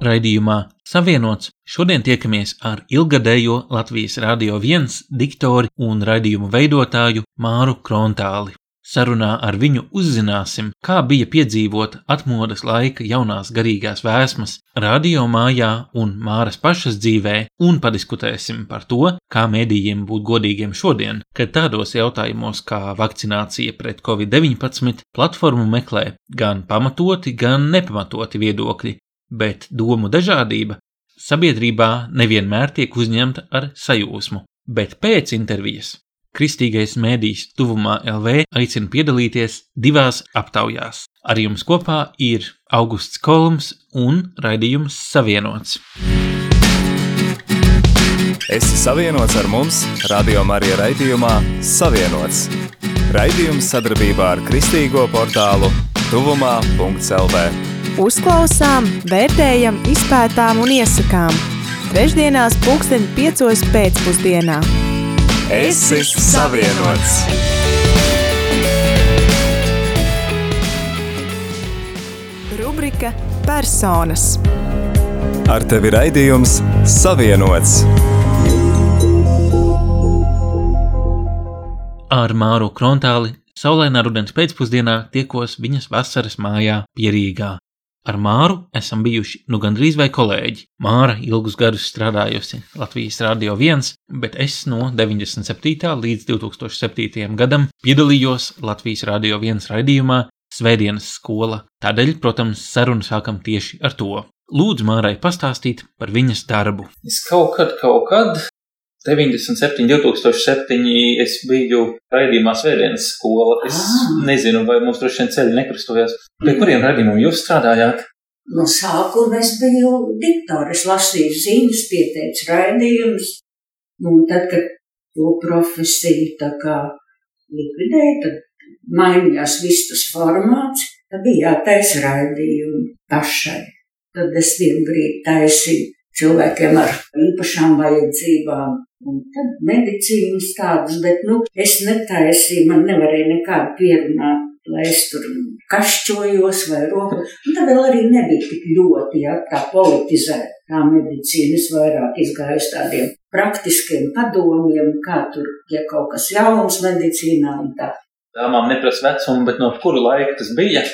Raidījumā Savienots šodien tiekamies ar ilgadējo Latvijas Rādio 1 diktori un raidījumu veidotāju Māru Krontāli. Sarunā ar viņu uzzināsim, kā bija piedzīvot atmodas laika jaunās garīgās vēsmas radio mājā un Māras pašas dzīvē, un padiskutēsim par to, kā mēdījiem būt godīgiem šodien, kad tādos jautājumos kā vakcinācija pret covid-19 platformu meklē gan pamatoti, gan nepamatoti viedokļi, bet domu dažādība sabiedrībā nevienmēr tiek uzņemta ar sajūsmu, bet pēc intervijas Kristīgais mēdījis tuvumā LV aicina piedalīties divās aptaujās. Ar jums kopā ir Augusts Kolums un raidījums Savienots. Esi savienots ar mums, Radio Marija raidījumā Savienots. Raidījums sadarbībā ar Kristīgo portālu Tuvumā.lv. Uzklausām, vērtējam, izpētām un iesakām. Trešdienās, pulksten piecos pēcpusdienā. Esi savienots! Rubrika Personas. Ar tevi raidījums Savienots. Ar Māru Krontāli saulainā rudens pēcpusdienā tiekos viņas vasaras mājā Pierīgā. Ar Māru esam bijuši nu gandrīz vai kolēģi. Māra ilgus gadus strādājusi Latvijas Rādio 1, bet es no 97. līdz 2007. gadam piedalījos Latvijas Rādio 1 raidījumā Svētdienas skola. Tādēļ, protams, sarunu sākam tieši ar to. Lūdzu, Mārai pastāstīt par viņas darbu. Es kaut kad, kaut kad 97, 2007. es biju raidījumā Svētdienas skola. Es ah. nezinu, vai mums droši vien ceļi nekrustojās. Pie kuriem raidījumiem jūs strādājāt? No sākuma es biju diktore, es lasīju ziņas, pieteicu raidījumus. Un tad, kad to profesiju tā kā likvidēja, tad mainījās viss tas formāts, tad bija jātaisa raidījumi pašai. Tad es vienu brīdi taisīju cilvēkiem ar īpašām vajadzībām. Un tad medicīnas tādas, bet, nu, es netaisīju, man nevarēja nekādu pierunāt, lai es tur kašķojos vai roku. Un tad vēl arī nebija tik ļoti, ja, tā politizēta tā medicīna. Es vairāk izgāju uz tādiem praktiskiem padomiem, kā tur, ja kaut kas jauns medicīnā un tā. Dāmām neprasa vecumu, bet no kura laika tas bija?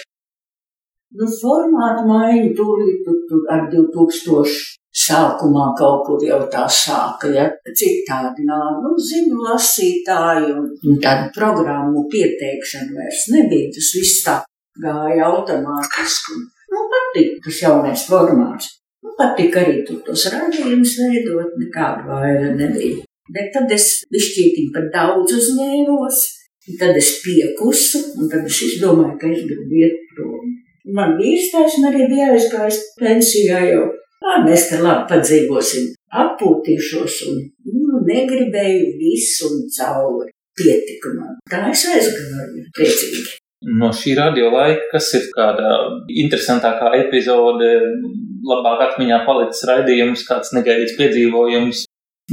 Nu, formātu maiņu tūlīt tur ar 2000 sākumā kaut kur jau tā sāka, ja citādi nā, nu, ziņu lasītāji un, un tādu programmu pieteikšanu vairs nebija. Tas viss tā gāja automātiski. Nu, patīk tas jaunais formāts. Nu, patīk arī tur tos radījumus veidot, nekāda vaira nebija. Bet tad es višķītiņ par daudz uzņēmos, tad es piekusu, un tad es izdomāju, ka es gribu iet prom. Man vīrs taisn arī bija aizgājis pensijā jau Kā mēs te labi padzīvosim, atpūtīšos un nu, negribēju visu un cauri. Pietika man. Tā es aizgāju priecīgi. No šī radio laika, kas ir kāda interesantākā epizode, labāk atmiņā palicis raidījums, kāds negaidīts piedzīvojums?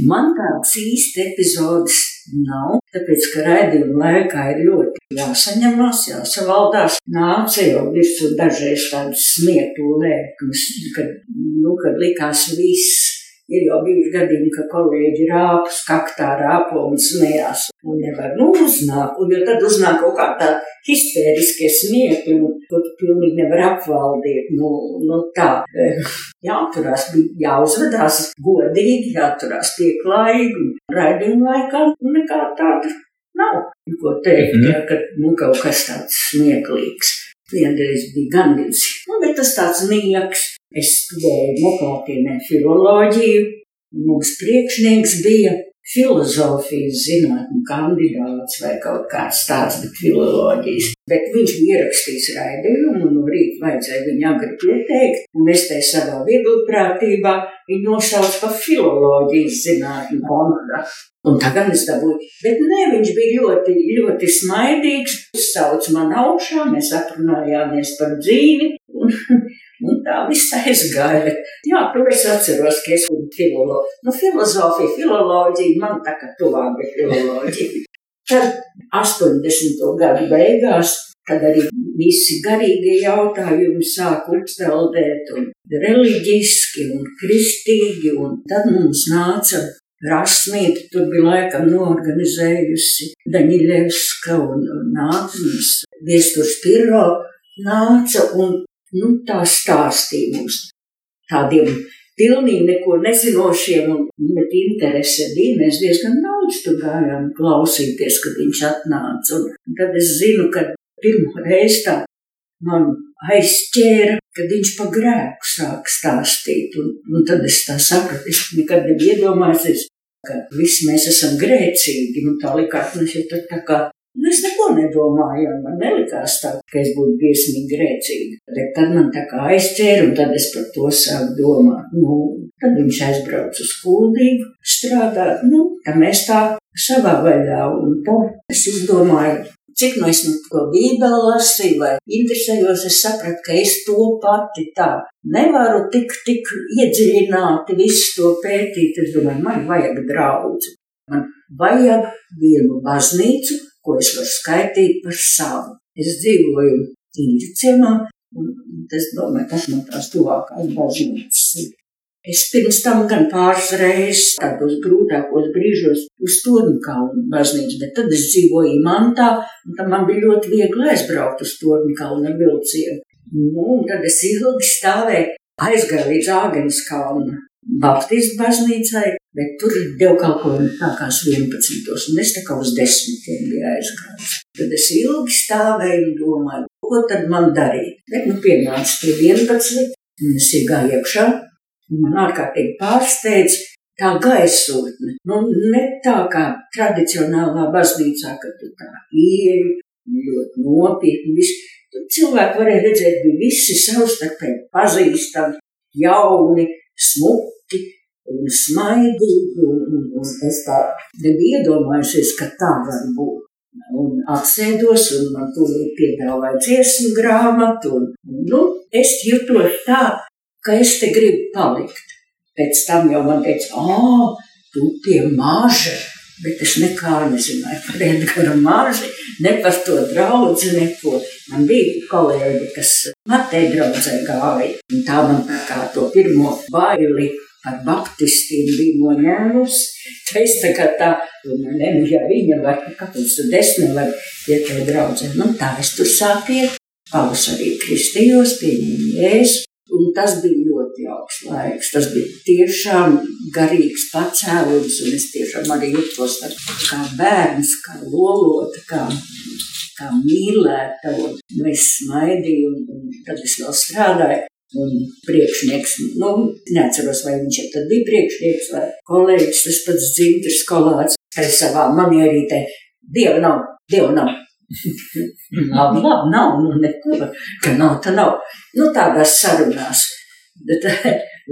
Man tādas īsti epizodes nav, tāpēc, ka raidījuma laikā ir ļoti jāsaņemās, jāsavaldās. Nāca jau virsū dažreiz tādas smietu lēkmes, kad, nu, kad likās viss. Ir jau bijuši gadījumi, ka kolēģi rāpus, kaktā rāpo un smējās. Un nevar, nu, uznāk, un tad uznāk kaut kā tā histēriskie smiekļi, un ko tu pilnīgi nevar apvaldīt. Nu, nu tā, jāturās, jāuzvedās godīgi, jāturās pieklājīgi, un raidījuma laikā nekā tāda nav. Ko teikt, mm. ja, ka nu, kaut kas tāds smieklīgs. Vienreiz bija gandrīz, nu, bet tas tāds nieks. Es studēju Moklātienē filoloģiju, mums priekšnieks bija filozofijas zinātņu kandidāts vai kaut kāds tāds, bet filoloģijas. Bet viņš bija ierakstījis raidījumu, un no rīta vajadzēja viņu agri pieteikt, un es te savā vieglprātībā viņu nosaucu par filoloģijas zinātņu kandidātu. Un tagad es dabūju, bet nē, viņš bija ļoti, ļoti smaidīgs, uzsauc man augšā, mēs aprunājāmies par dzīvi, un Un tā viss aizgāja. Jā, to es atceros, ka es esmu filoloģija. Nu, filozofija, filoloģija man tā kā tuvāk bija filoloģija. Tad 80. gadu beigās, kad arī visi garīgie jautājumi sāk uzpeldēt, un reliģiski, un kristīgi, un tad mums nāca Rasmīta, tur bija laikam noorganizējusi Daņiļevska un nāca mums viesturs Pirro, nāca un, nu, tā stāstīja mums tādiem pilnīgi neko nezinošiem, un, bet interese bija. Mēs diezgan daudz tur gājām klausīties, kad viņš atnāca. Un tad es zinu, ka pirmo reizi tā man aizķēra, kad viņš pa grēku sāk stāstīt. Un, un tad es tā sapratu, es nekad nebiju iedomājies, ka visi mēs esam grēcīgi. Un tā likās, nu, tā, tā kā Nu, es neko nedomāju, man nelikās tā, ka es būtu briesmīgi grēcīga. Bet tad man tā kā aizķēra, un tad es par to sāku domāt. Nu, tad viņš aizbrauca uz kuldīgu strādāt, nu, tā mēs tā savā vaļā, un tad es izdomāju, cik no es nu to bībeli lasīju vai interesējos, es sapratu, ka es to pati tā nevaru tik, tik iedziļināti visu to pētīt. Es domāju, man vajag draudzi. Man vajag vienu baznīcu, ko es varu skaitīt par savu. Es dzīvoju tīri ciemā, un es domāju, tas man tās tuvākās baznīcas ir. Es pirms tam gan pāris reizes tādos grūtākos brīžos uz Tornikaunu baznīcu, bet tad es dzīvoju Mantā, un tam man bija ļoti viegli aizbraukt uz Tornikaunu ar vilcienu. Nu, un tad es ilgi stāvēju, aizgāju līdz Āgenes kalna Baptistu baznīcai, bet tur dievkalpojumi sākās 11. un es tā kā uz 10. biju aizgājis. Tad es ilgi stāvēju un domāju, ko tad man darīt. Bet nu pienāca pie 11. un es iegāju iekšā man ārkārtīgi pārsteidz tā gaisotne. Nu, ne tā kā tradicionālā baznīcā, kad tu tā ieeji, ļoti nopietni. Viss. Cilvēki varēja redzēt, bija visi savstarpēji pazīstami, jauni, smuki un smaidīgi. Un, un, es tā nebiju iedomājusies, ka tā var būt. Un apsēdos, un man tur piedāvāja dziesmu grāmatu. Un, nu, es jutos tā, ka es te gribu palikt. Pēc tam jau man teica, ah, tu pie maža. Bet es nekā nezināju par Edgara maži, ne par to draugu, neko. Man bija kolēģi, kas matē draudzē gāja, un tā man tā kā to pirmo baili par baptistiem bija noņēmusi. Tā es tā kā tā, un ne, nu, ja viņa var, kāpēc tad es nevaru iet tai draudzē. Nu, tā es tur sāku iet. Pavas arī kristījos, pieņēmu jēzu. Un tas bija ļoti jauks laiks. Tas bija tiešām garīgs pacēlums, un es tiešām arī jutos kā bērns, kā lolota, kā, kā mīlēta. Un, nu, es smaidīju, un, un tad es vēl strādāju. Un priekšnieks, nu, neatceros, vai viņš tad bija priekšnieks vai kolēģis, tas pats dzimtas kolāts, ar savā manierītē. Dieva nav, dieva nav. labi, labi, nav, nu neko, ka nav, tā nav. Nu, tādās sarunās.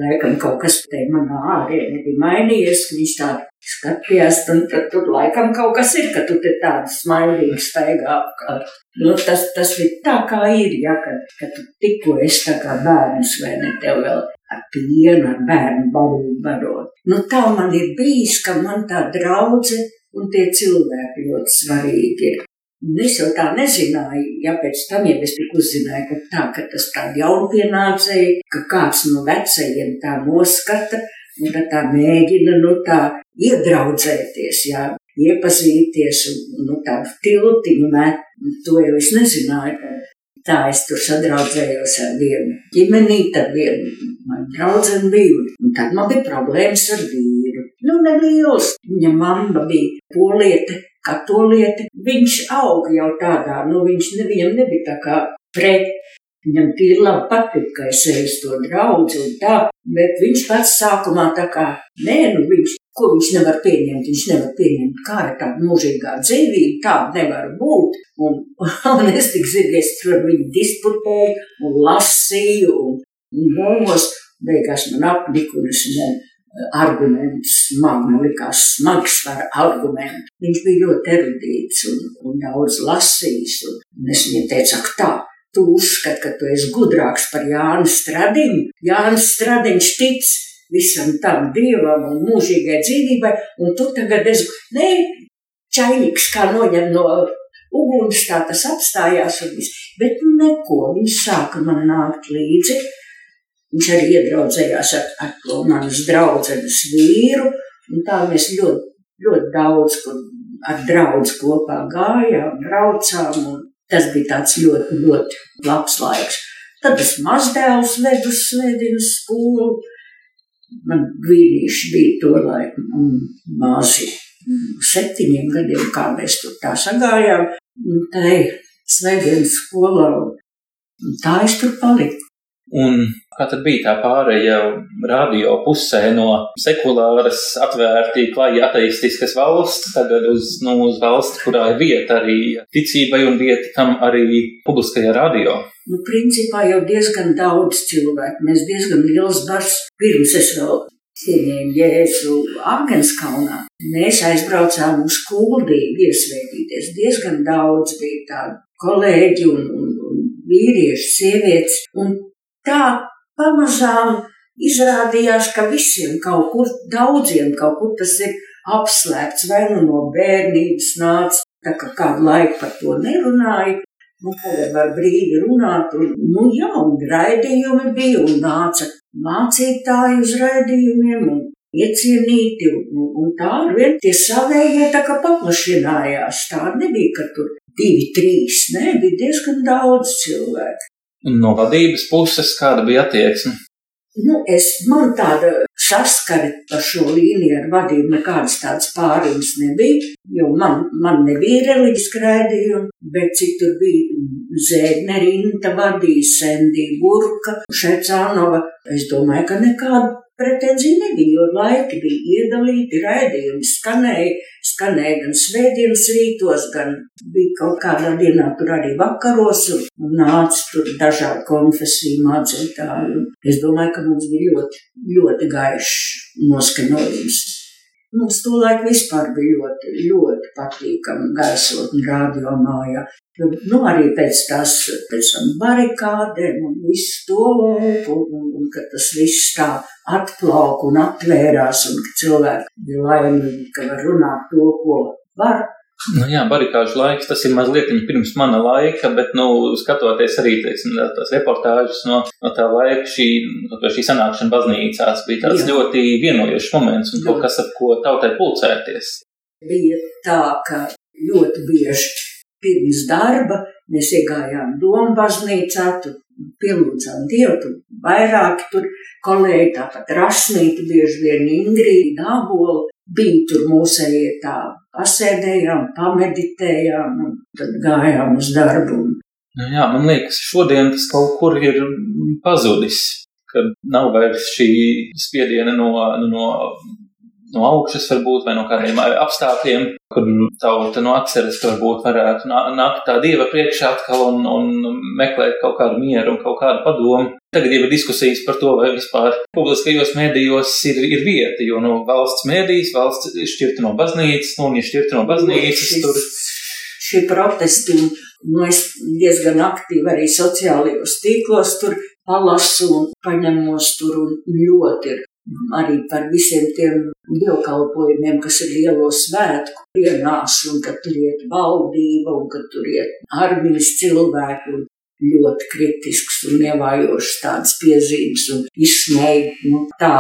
Laikam, kaut kas te manā ārēnē bija mainījies, ka viņš tā skatījās, un tad tur laikam kaut kas ir, ka tu te tāds smaidīgs staigā apkārt. Nu, tas, tas ir tā kā ir, ja, ka, ka tu tikko esi tā kā bērns, vai ne, tev vēl ar pienu, ar bērnu barību barot. Nu, tā man ir bijis, ka man tā draudze un tie cilvēki ļoti svarīgi ir. Es jau tā nezināju, ja pēc tam jau es tikai uzzināju, ka tā, ka tas tā jaunpienācēji, ka kāds no vecajiem tā noskata, un tad tā mēģina, nu tā iedraudzēties, jā, iepazīties, un, nu tādu tiltiņu met, to jau es nezināju, tā es tur sadraudzējos ar vienu ģimeni, tad vienu man draudzeni bija, un tad man bija problēmas ar vīru. Nu, nelielas, viņa mamma bija poliete, katolieti, viņš auga jau tādā, nu viņš nevienam nebija tā kā pret. Viņam tīri labi patīk, ka es eju to draugu un tā, bet viņš pats sākumā tā kā, nē, nu viņš, ko viņš nevar pieņemt, viņš nevar pieņemt, kā ir tāda mūžīgā dzīvība, tāda nevar būt. Un, un es tik zinu, es tur ar viņu disputēju un lasīju un, un domos, beigās man apnika un es ne, arguments man, likās smags ar argumentu. Viņš bija ļoti erudīts un, un daudz lasījis. Un, es viņam teicu, ak tā, tu uzskati, ka tu esi gudrāks par Jānu Stradiņu. Jānis Stradiņš tic visam tam dievam un mūžīgai dzīvībai, un tu tagad esi, nē, čainiks kā noņem no uguns, tā tas apstājās un viss. Bet neko, viņš sāka man nākt līdzi. Viņš arī iedraudzējās ar, ar to manas draudzenes vīru, un tā mēs ļoti, ļoti daudz, ar draudz kopā gājām, braucām, un tas bija tāds ļoti, ļoti labs laiks. Tad es mazdēlus vedu svētdienas skolu, man vīrieši bija to laiku mazi septiņiem gadiem, kā mēs tur tā sagājām, tai svētdienas skolā. Tā es tur paliku. Un kā tad bija tā pārēja radio pusē no sekulāras, atvērti, klāji ateistiskas valsts, tagad uz, nu, uz valsti, kurā ir vieta arī ticībai un vieta tam arī publiskajā radio? Nu, principā jau diezgan daudz cilvēku. Mēs diezgan liels bars pirms es vēl cienījumu Jēzu Agenskalnā. Mēs aizbraucām uz kuldīgu iesvētīties. Diezgan daudz bija tādu kolēģi un, un, un vīrieši, sievietes. Un tā pamazām izrādījās, ka visiem kaut kur, daudziem kaut kur tas ir apslēpts, vai nu no bērnības nāca, tā kā kādu laiku par to nerunāja. Nu, tagad var brīvi runāt, un, nu, jā, un raidījumi bija, un nāca mācītāji uz raidījumiem, un iecienīti, un, un tā ar vien tie savējie tā kā paplašinājās. Tā nebija, ka tur divi, trīs, nē, bija diezgan daudz cilvēku. Un no vadības puses kāda bija attieksme? Nu, es, man tāda saskari par šo līniju ar vadību nekādas tādas pārunas nebija, jo man, man nebija reliģiska raidījuma, bet cik tur bija Zēdne Rinta vadīja, Sendī Burka, Šecānova, es domāju, ka nekāda pretenzija nebija, jo laiki bija iedalīti, raidījumi skanēja, skanēja gan svētdienas rītos, gan bija kaut kādā dienā tur arī vakaros, un nāca tur dažādi konfesiju mācītāji. Es domāju, ka mums bija ļoti, ļoti gaišs noskaņojums. Mums to laiku vispār bija ļoti, ļoti patīkami gaisot un rādio mājā. Nu, arī pēc tās, pēc tam barikādēm un visu to laiku, un, un, un ka tas viss tā atplauka un atvērās, un ka cilvēki bija laimīgi, ka var runāt to, ko var. Nu jā, barikāžu laiks, tas ir mazliet pirms mana laika, bet, nu, skatoties arī, teiksim, tās reportāžas no, no tā laika, šī, šī sanākšana baznīcās bija tāds jā. ļoti vienojošs moments un jā. kaut kas, ap ko tautai pulcēties. Bija tā, ka ļoti bieži pirms darba mēs iegājām domu baznīcā, tur pielūdzām Dievu, tur vairāki tur kolēģi, tāpat rasnīti, bieži vien Ingrīda, Abola, bija tur mūsējie tā pasēdējām, pameditējām un tad gājām uz darbu. Nu jā, man liekas, šodien tas kaut kur ir pazudis, kad nav vairs šī spiediena no, no no augšas, varbūt, vai no kādiem apstākļiem, kur tauta no atceres varbūt varētu nākt tā dieva priekšā atkal un, un meklēt kaut kādu mieru un kaut kādu padomu. Tagad jau ir diskusijas par to, vai vispār publiskajos mēdījos ir, ir vieta, jo no valsts mēdīs, valsts ir šķirta no baznīcas, nu, un ja šķirta no baznīcas, tur. Šie protesti, nu, es diezgan aktīvi arī sociālajos tīklos tur palasu un paņemos tur un ļoti ir arī par visiem tiem dievkalpojumiem, kas ir lielo svētku dienās, un kad tur iet valdība, un kad tur iet armijas cilvēki, un ļoti kritisks un ievājošs tādas piezīmes un izsmēja, nu tā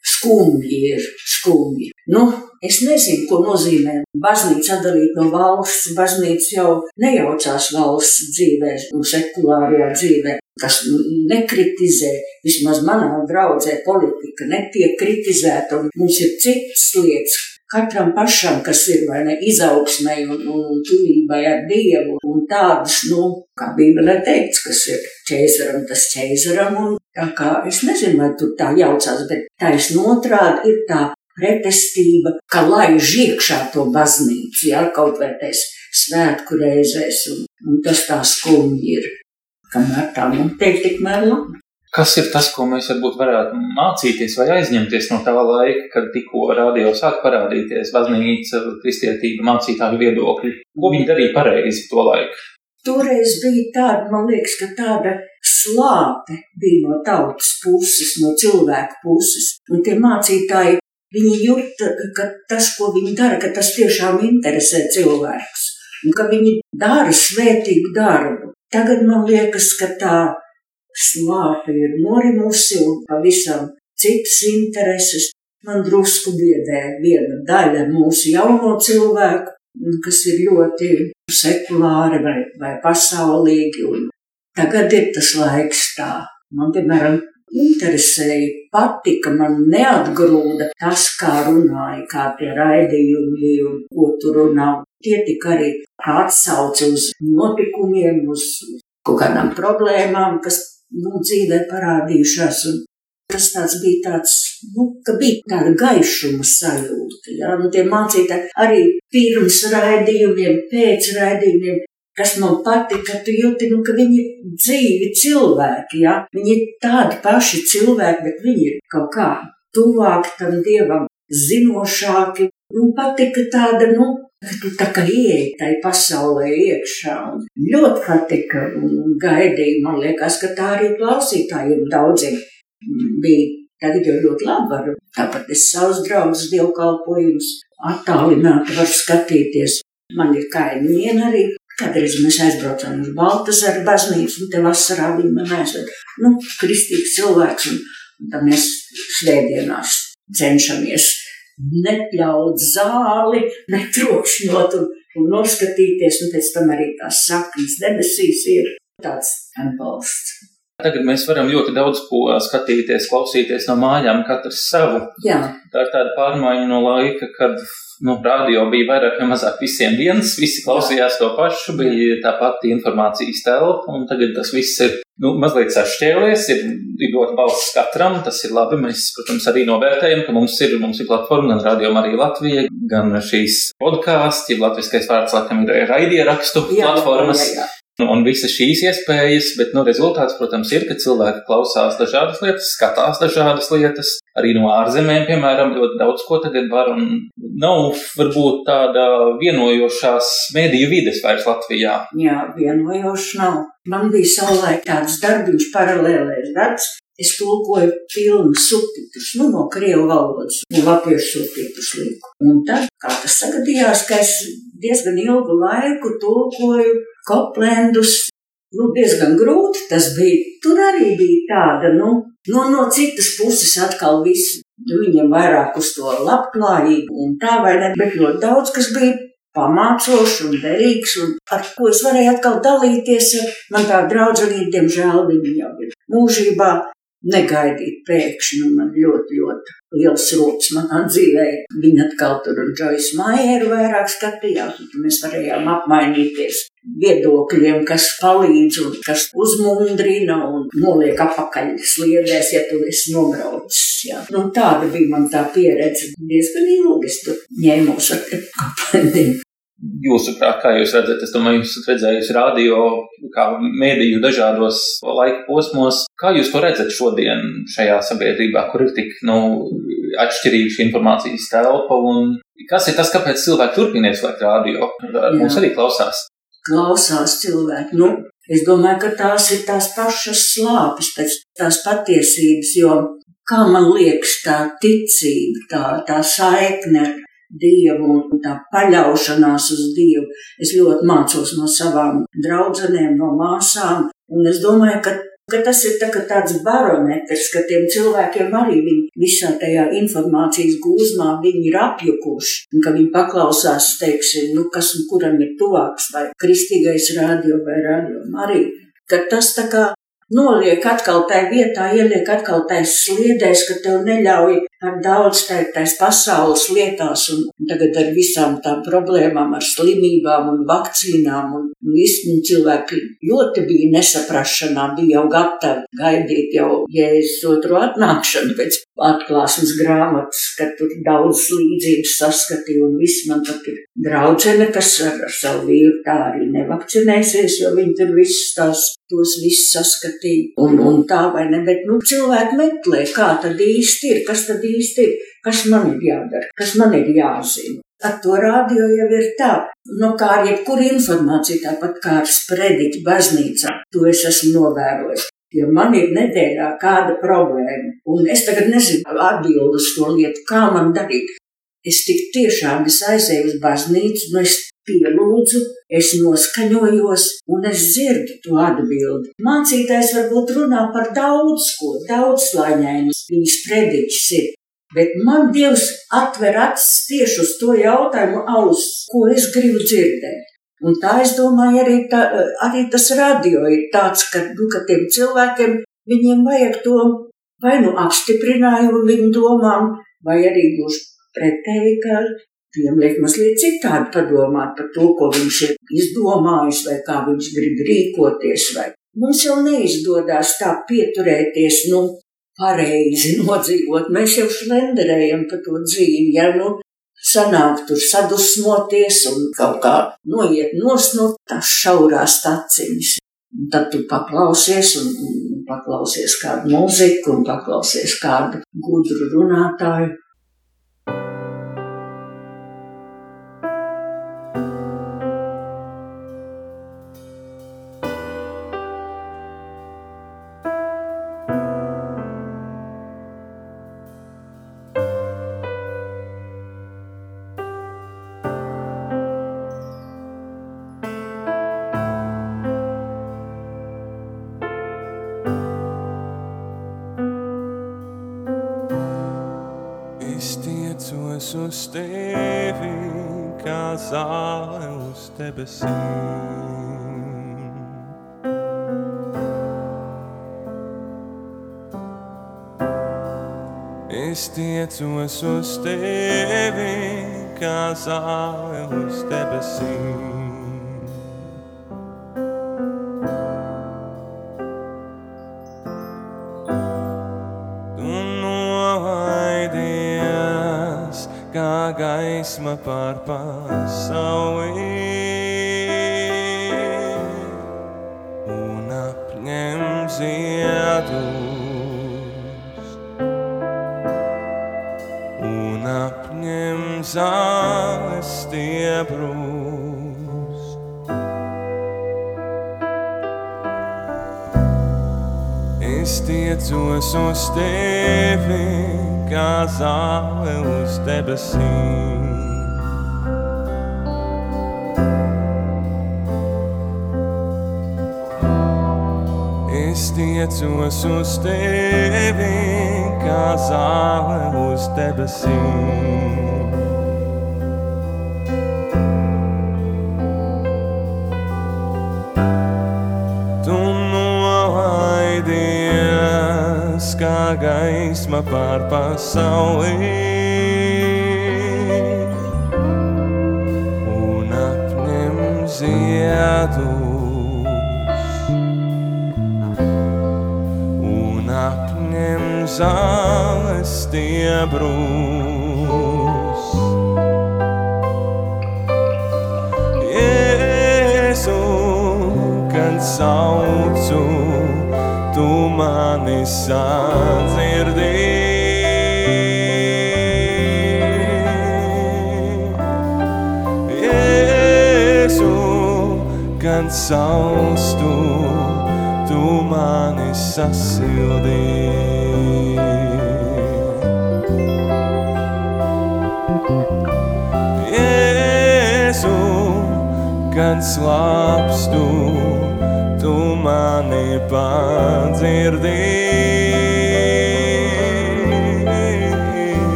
skumji ir, skumji. Nu, es nezinu, ko nozīmē baznīca atdalīt no valsts. Baznīca jau nejaucās valsts dzīvē un sekulārajā dzīvē kas nekritizē, vismaz manā draudzē politika netiek kritizēta, un mums ir citas lietas. Katram pašam, kas ir vai ne izaugsmai un, un, tuvībai ar Dievu, un tādas, nu, kā Bībelē teikts, kas ir ķēzaram, tas ķēzaram, un tā kā es nezinu, vai tur tā jaucās, bet taisn otrādi ir tā pretestība, ka laiž iekšā to baznīcu, jā, kaut vai tais svētku reizēs, un, un tas tā skumji ir kamēr tā notiek, tikmēr labi. Kas ir tas, ko mēs varbūt varētu mācīties vai aizņemties no tā laika, kad tikko radio sāk parādīties baznīca, kristietība, mācītāju viedokļi? Ko viņi darīja pareizi to laiku? Toreiz bija tāda, man liekas, ka tāda slāpe bija no tautas puses, no cilvēku puses. Un tie mācītāji viņi jūt, ka tas, ko viņi dara, ka tas tiešām interesē cilvēks. Un ka viņi dara svētīgu darbu. Tagad man liekas, ka tā slāpe ir norimusi un pavisam citas intereses. Man drusku biedē viena daļa mūsu jauno cilvēku, kas ir ļoti sekulāri vai, vai pasaulīgi. Un tagad ir tas laiks tā. Man, piemēram, interesēja, patika, man neatgrūda tas, kā runāja, kā tie raidījumi un ko tur runā. Tie tika arī atsauci uz notikumiem, uz kaut kādām problēmām, kas nu, dzīvē parādījušās. Un tas tāds bija tāds, nu, ka bija tāda gaišuma sajūta. Ja? Nu, tie mācītāji arī pirms raidījumiem, pēc raidījumiem kas man patika, tu jūti, nu, ka viņi ir dzīvi cilvēki, ja? viņi ir tādi paši cilvēki, bet viņi ir kaut kā tuvāk tam dievam, zinošāki. Man patika tāda, nu, tu tā kā ieeji tai pasaulē iekšā. Ļoti patika un gaidīja, man liekas, ka tā arī klausītājiem daudziem bija. Tagad jau ļoti labi var, tāpat es savus draugus dievkalpojumus attālināti var skatīties. Man ir kaimiņi arī Kādreiz mēs aizbraucām uz Baltasaru baznīcu, un te vasarā viņi man aizved, nu, kristīgs cilvēks, un, un tad mēs svētdienās cenšamies nepļaut zāli, netrokšņot un, un noskatīties, un pēc tam arī tās saknes debesīs ir tāds atbalsts. Tagad mēs varam ļoti daudz ko skatīties, klausīties no mājām, katrs savu. Jā. Tā ir tāda pārmaiņa no laika, kad nu, radio bija vairāk vai mazāk visiem viens, visi klausījās to pašu, bija tā pati informācijas telpa, un tagad tas viss ir nu, mazliet sašķēlies, ir, ir dot balss katram, tas ir labi. Mēs, protams, arī novērtējam, ka mums ir, mums ir platforma gan Radio Marija Latvija, gan šīs podkāsts, ja latviskais vārds laikam ir raidierakstu platformas. Jā, jā, jā. Un visas šīs iespējas, bet nu, rezultāts, protams, ir, ka cilvēki klausās dažādas lietas, skatās dažādas lietas, arī no ārzemēm, piemēram, ļoti daudz ko tagad var, nav varbūt tāda vienojošās mēdīju vides vairs Latvijā. Jā, vienojošs nav. Man bija savulaik tāds darbiņš, paralēlējs darbs, es tulkoju filmu subtitrus, nu, no krievu valodas, un latviešu subtitrus liku. Un tad, kā tas sagadījās, ka es diezgan ilgu laiku tulkoju Koplendus. Nu, diezgan grūti tas bija. Tur arī bija tāda, nu, no, no citas puses atkal viss, nu, viņam vairāk uz to labklājību un tā vai ne, bet ļoti daudz, kas bija pamācošs un derīgs, un ar ko es varēju atkal dalīties ar man tā draudzenību, diemžēl viņa jau ir mūžībā, negaidīt pēkšņi. Man ļoti, ļoti liels rūpes manā dzīvē. Viņa atkal tur un Džojas Maieru vairāk skatījās, un mēs varējām apmainīties viedokļiem, kas palīdz un kas uzmundrina un noliek apakaļ sliedēs, ja tu esi nobraucis. Jā. Nu, tāda bija man tā pieredze. Diezgan ilgi es tur ņēmos ar kapelēm. Jūsuprāt, kā jūs redzat, es domāju, jūs esat redzējusi radio, kā mēdīju dažādos laika posmos. Kā jūs to redzat šodien šajā sabiedrībā, kur ir tik nu, atšķirīga šī informācijas telpa? Un kas ir tas, kāpēc cilvēki turpina ieslēgt radio? Mums arī klausās. Klausās cilvēki. Nu, es domāju, ka tās ir tās pašas slāpes pēc tās patiesības, jo, kā man liekas, tā ticība, tā, tā saikne ar Dievu un tā paļaušanās uz Dievu. Es ļoti mācos no savām draudzenēm, no māsām, un es domāju, ka, ka tas ir tā, tāds barometrs, ka tiem cilvēkiem arī viņi visā tajā informācijas gūzmā viņi ir apjukuši, un ka viņi paklausās, teiksim, nu, kas un kuram ir tuvāks, vai kristīgais radio vai radio arī. Ka tas tā kā noliek atkal tajā vietā, ieliek atkal tajā sliedēs, ka tev neļauj ar daudz tās pasaules lietās, un tagad ar visām tām problēmām, ar slimībām un vakcīnām, un visi cilvēki ļoti bija nesaprašanā, bija jau gatavi gaidīt jau jēzus otru atnākšanu pēc atklāsmes grāmatas, kad tur daudz līdzības saskatīja, un viss man pat ir draudzene, kas ar, ar savu vīru tā arī nevakcinēsies, jo viņi tur visus tās tos visus saskatīja, un, un tā vai ne, bet, nu, cilvēki meklē, kā tad īsti ir, kas tad īsti kas man ir jādara, kas man ir jāzina. Ar to rādio jau ir tā, nu, kā ar jebkuru informāciju, tāpat kā ar sprediķu baznīcā, to es esmu novērojis. Ja man ir nedēļā kāda problēma, un es tagad nezinu atbildi uz to lietu, kā man darīt, es tik tiešām es aizēju uz baznīcu, un es pielūdzu, es noskaņojos, un es dzirdu to atbildi. Mācītājs varbūt runā par daudz ko, daudz slāņainus, viņas prediķis ir. Bet man Dievs atver acis tieši uz to jautājumu auss, ko es gribu dzirdēt. Un tā es domāju, arī, tā, arī tas radio ir tāds, ka, nu, ka tiem cilvēkiem viņiem vajag to vai nu apstiprinājumu viņu domām, vai arī gluži pretēji, ka viņam liek mazliet citādi padomāt par to, ko viņš ir izdomājis, vai kā viņš grib rīkoties. Vai. Mums jau neizdodas tā pieturēties, nu, pareizi nodzīvot. Mēs jau šlenderējam pa to dzīvi, ja nu sanāk tur sadusmoties un kaut kā noiet nost no tās šaurās taciņas. Un tad tu paklausies un, un paklausies kādu mūziku un paklausies kādu gudru runātāju. Debesīm. Es tiecos uz tevi, kā zāle uz debesīm. gaisma pār pasauli zāles stiebrus. Es tiecos uz tevi, kā zāle uz debesīm. tiecos uz tevi, kā zāle uz debesīm. Kā gaisma pār pasauli. Un apņem ziedus. zāles stiebrus. Jēzu, kad saucu, tu mani sadzirdi. Jēzu, kad saustu, tu mani sasildīji. Jēzu, kad slāpstu, tu mani padzirdi.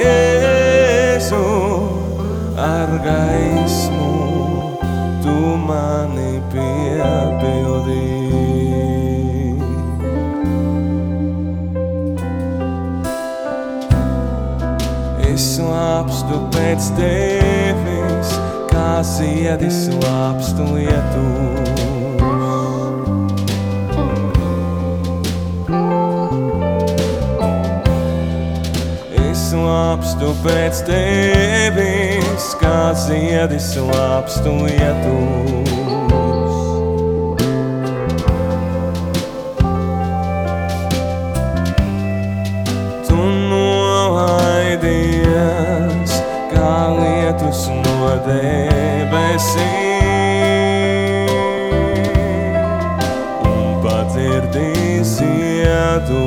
Jēzu, ar gaismu tu mani piepildīji. slāpstu pēc tevis, kā ziedi slāpstu lietus. Es slāpstu pēc tevis, kā ziedi slāpstu lietus. debesīm cietu.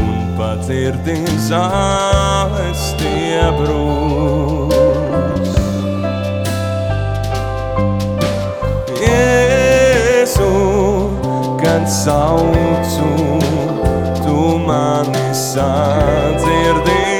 Un patirti zāles tie brūs. Jēzu, kad saucu, tu mani sadzirdi.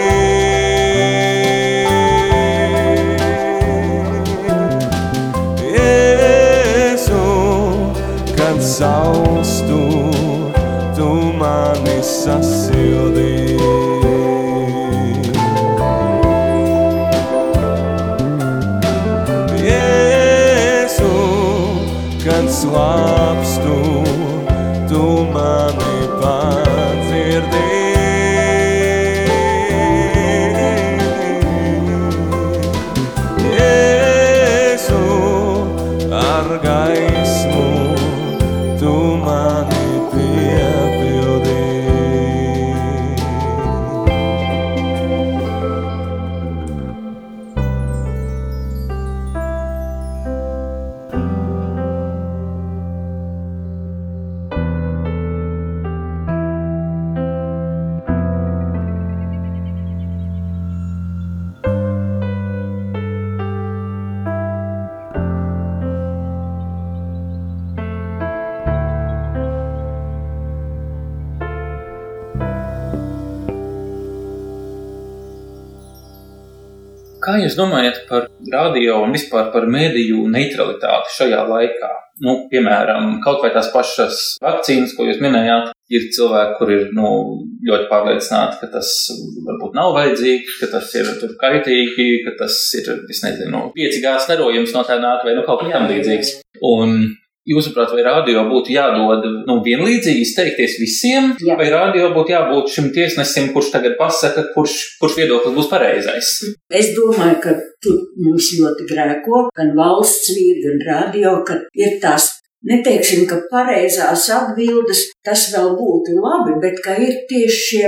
Jūs domājat par radio un vispār par mēdīju neutralitāti šajā laikā? Nu, piemēram, kaut vai tās pašas vakcīnas, ko jūs minējāt, ir cilvēki, kur ir nu, ļoti pārliecināti, ka tas varbūt nav vajadzīgs, ka tas ir kaitīgi, ka tas ir, es nezinu, 5G starojums no tā nāk vai nu, kaut kas tam līdzīgs. Un Jūsuprāt, vai radio būtu jādod nu, vienlīdzīgi izteikties visiem, Jā. vai radio būtu jābūt šim tiesnesim, kurš tagad pasaka, kurš, kurš viedoklis būs pareizais? Es domāju, ka tur mums ļoti grēko gan valsts vīri, gan radio, ka ir tās, neteiksim, ka pareizās atbildes tas vēl būtu labi, bet ka ir tieši šie,